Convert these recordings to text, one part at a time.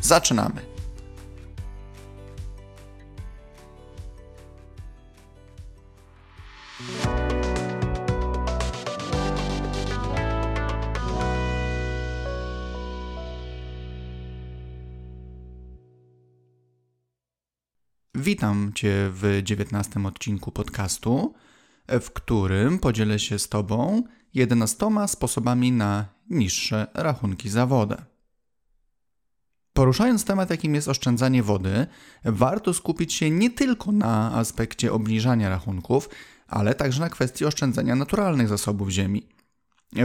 Zaczynamy. Witam Cię w dziewiętnastym odcinku podcastu, w którym podzielę się z Tobą 11 sposobami na niższe rachunki za wodę. Poruszając temat, jakim jest oszczędzanie wody, warto skupić się nie tylko na aspekcie obniżania rachunków, ale także na kwestii oszczędzania naturalnych zasobów ziemi.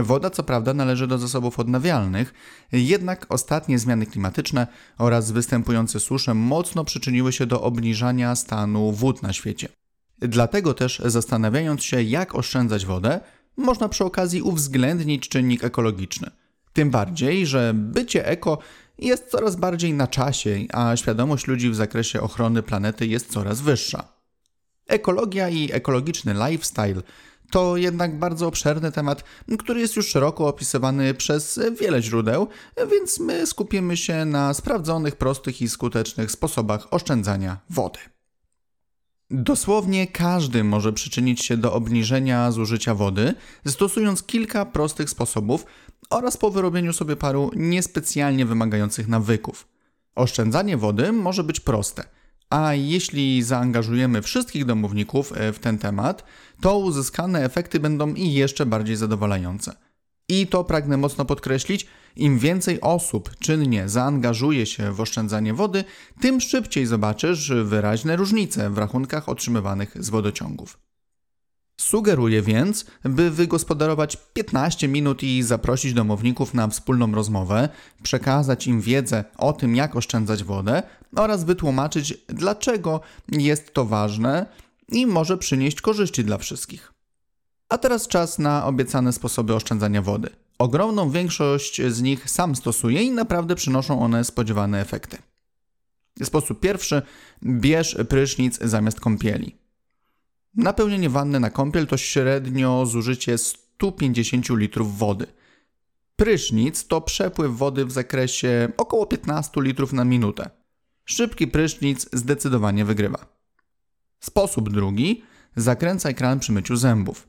Woda, co prawda, należy do zasobów odnawialnych, jednak ostatnie zmiany klimatyczne oraz występujące susze mocno przyczyniły się do obniżania stanu wód na świecie. Dlatego też, zastanawiając się, jak oszczędzać wodę, można przy okazji uwzględnić czynnik ekologiczny. Tym bardziej, że bycie eko jest coraz bardziej na czasie, a świadomość ludzi w zakresie ochrony planety jest coraz wyższa. Ekologia i ekologiczny lifestyle to jednak bardzo obszerny temat, który jest już szeroko opisywany przez wiele źródeł, więc my skupimy się na sprawdzonych, prostych i skutecznych sposobach oszczędzania wody. Dosłownie każdy może przyczynić się do obniżenia zużycia wody, stosując kilka prostych sposobów oraz po wyrobieniu sobie paru niespecjalnie wymagających nawyków. Oszczędzanie wody może być proste, a jeśli zaangażujemy wszystkich domowników e, w ten temat, to uzyskane efekty będą i jeszcze bardziej zadowalające. I to pragnę mocno podkreślić, im więcej osób czynnie zaangażuje się w oszczędzanie wody, tym szybciej zobaczysz wyraźne różnice w rachunkach otrzymywanych z wodociągów. Sugeruję więc, by wygospodarować 15 minut i zaprosić domowników na wspólną rozmowę, przekazać im wiedzę o tym, jak oszczędzać wodę oraz wytłumaczyć, dlaczego jest to ważne i może przynieść korzyści dla wszystkich. A teraz czas na obiecane sposoby oszczędzania wody. Ogromną większość z nich sam stosuję i naprawdę przynoszą one spodziewane efekty. Sposób pierwszy: bierz prysznic zamiast kąpieli. Napełnienie wanny na kąpiel to średnio zużycie 150 litrów wody. Prysznic to przepływ wody w zakresie około 15 litrów na minutę. Szybki prysznic zdecydowanie wygrywa. Sposób drugi: zakręcaj kran przy myciu zębów.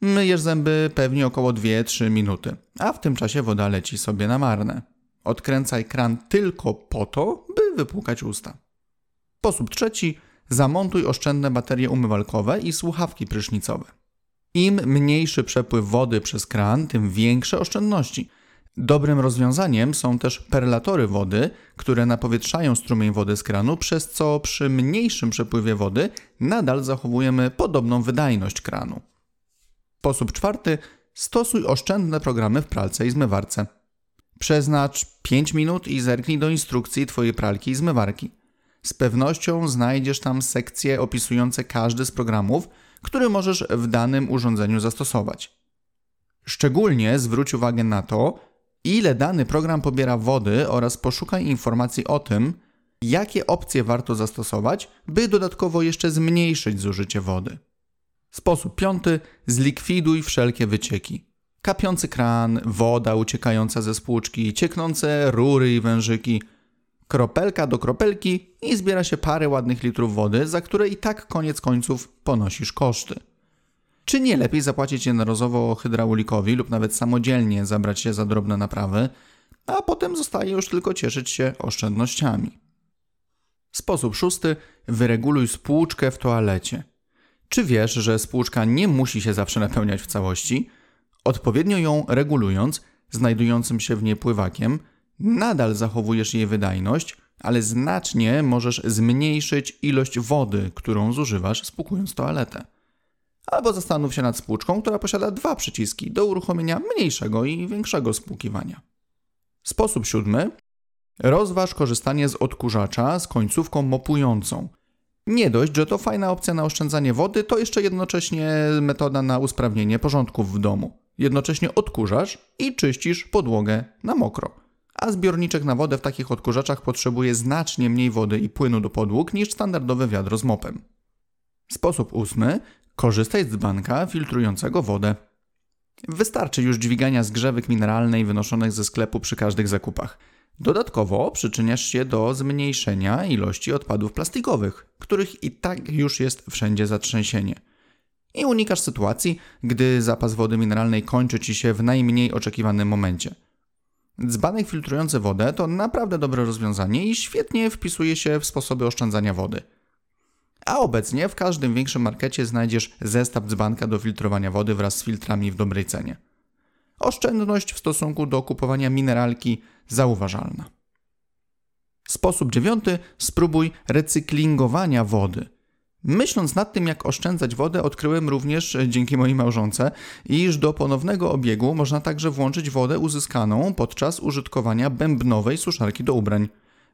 Myjesz zęby pewnie około 2-3 minuty, a w tym czasie woda leci sobie na marne. Odkręcaj kran tylko po to, by wypłukać usta. Sposób trzeci: zamontuj oszczędne baterie umywalkowe i słuchawki prysznicowe. Im mniejszy przepływ wody przez kran, tym większe oszczędności. Dobrym rozwiązaniem są też perlatory wody, które napowietrzają strumień wody z kranu, przez co przy mniejszym przepływie wody nadal zachowujemy podobną wydajność kranu. Sposób czwarty: stosuj oszczędne programy w pralce i zmywarce. Przeznacz 5 minut i zerknij do instrukcji Twojej pralki i zmywarki. Z pewnością znajdziesz tam sekcje opisujące każdy z programów, który możesz w danym urządzeniu zastosować. Szczególnie zwróć uwagę na to, ile dany program pobiera wody oraz poszukaj informacji o tym, jakie opcje warto zastosować, by dodatkowo jeszcze zmniejszyć zużycie wody. Sposób piąty: zlikwiduj wszelkie wycieki. Kapiący kran, woda uciekająca ze spłuczki, cieknące rury i wężyki – kropelka do kropelki i zbiera się parę ładnych litrów wody, za które i tak koniec końców ponosisz koszty. Czy nie lepiej zapłacić jednorazowo hydraulikowi lub nawet samodzielnie zabrać się za drobne naprawy, a potem zostaje już tylko cieszyć się oszczędnościami. Sposób szósty: wyreguluj spłuczkę w toalecie. Czy wiesz, że spłuczka nie musi się zawsze napełniać w całości? Odpowiednio ją regulując, znajdującym się w niej pływakiem, Nadal zachowujesz jej wydajność, ale znacznie możesz zmniejszyć ilość wody, którą zużywasz spłukując toaletę. Albo zastanów się nad spłuczką, która posiada dwa przyciski do uruchomienia mniejszego i większego spłukiwania. Sposób siódmy. Rozważ korzystanie z odkurzacza z końcówką mopującą. Nie dość, że to fajna opcja na oszczędzanie wody, to jeszcze jednocześnie metoda na usprawnienie porządków w domu. Jednocześnie odkurzasz i czyścisz podłogę na mokro. A zbiorniczek na wodę w takich odkurzaczach potrzebuje znacznie mniej wody i płynu do podłóg niż standardowe wiadro z mopem. Sposób ósmy. Korzystaj z dzbanka filtrującego wodę. Wystarczy już dźwigania zgrzewek mineralnej wynoszonych ze sklepu przy każdych zakupach. Dodatkowo przyczyniasz się do zmniejszenia ilości odpadów plastikowych, których i tak już jest wszędzie zatrzęsienie. I unikasz sytuacji, gdy zapas wody mineralnej kończy ci się w najmniej oczekiwanym momencie. Dzbanek filtrujący wodę to naprawdę dobre rozwiązanie i świetnie wpisuje się w sposoby oszczędzania wody. A obecnie w każdym większym markecie znajdziesz zestaw dzbanka do filtrowania wody wraz z filtrami w dobrej cenie. Oszczędność w stosunku do kupowania mineralki zauważalna. Sposób dziewiąty: spróbuj recyklingowania wody. Myśląc nad tym, jak oszczędzać wodę, odkryłem również e, dzięki mojej małżonce, iż do ponownego obiegu można także włączyć wodę uzyskaną podczas użytkowania bębnowej suszarki do ubrań.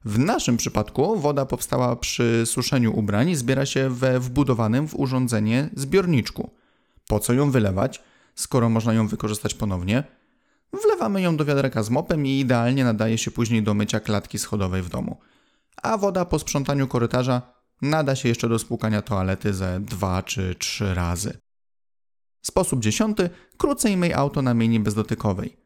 W naszym przypadku woda powstała przy suszeniu ubrań i zbiera się we wbudowanym w urządzenie zbiorniczku. Po co ją wylewać, skoro można ją wykorzystać ponownie? Wlewamy ją do wiaderka z mopem i idealnie nadaje się później do mycia klatki schodowej w domu. A woda po sprzątaniu korytarza nada się jeszcze do spłukania toalety ze dwa czy trzy razy. Sposób dziesiąty. Krócej myj auto na myjni bezdotykowej.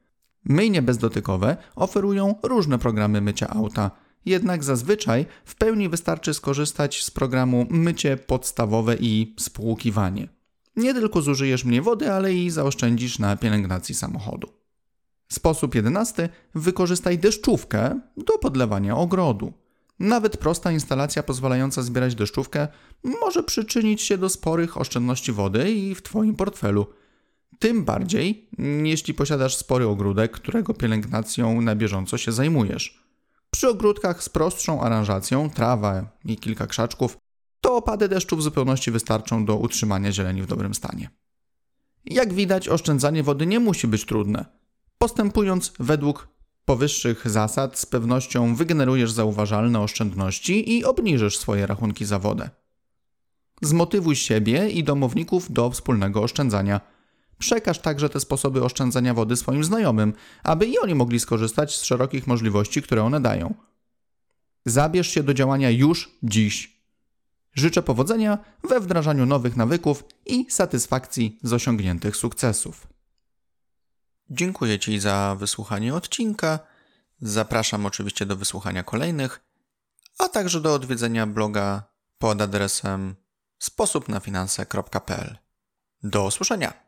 Myjnie bezdotykowe oferują różne programy mycia auta, jednak zazwyczaj w pełni wystarczy skorzystać z programu mycie podstawowe i spłukiwanie. Nie tylko zużyjesz mniej wody, ale i zaoszczędzisz na pielęgnacji samochodu. Sposób jedenasty. Wykorzystaj deszczówkę do podlewania ogrodu. Nawet prosta instalacja pozwalająca zbierać deszczówkę może przyczynić się do sporych oszczędności wody i w Twoim portfelu. Tym bardziej, jeśli posiadasz spory ogródek, którego pielęgnacją na bieżąco się zajmujesz. Przy ogródkach z prostszą aranżacją, trawa i kilka krzaczków, to opady deszczu w zupełności wystarczą do utrzymania zieleni w dobrym stanie. Jak widać, oszczędzanie wody nie musi być trudne. Postępując według powyższych zasad, z pewnością wygenerujesz zauważalne oszczędności i obniżysz swoje rachunki za wodę. Zmotywuj siebie i domowników do wspólnego oszczędzania. Przekaż także te sposoby oszczędzania wody swoim znajomym, aby i oni mogli skorzystać z szerokich możliwości, które one dają. Zabierz się do działania już dziś. Życzę powodzenia we wdrażaniu nowych nawyków i satysfakcji z osiągniętych sukcesów. Dziękuję Ci za wysłuchanie odcinka. Zapraszam oczywiście do wysłuchania kolejnych, a także do odwiedzenia bloga pod adresem sposobnafinanse.pl. Do usłyszenia.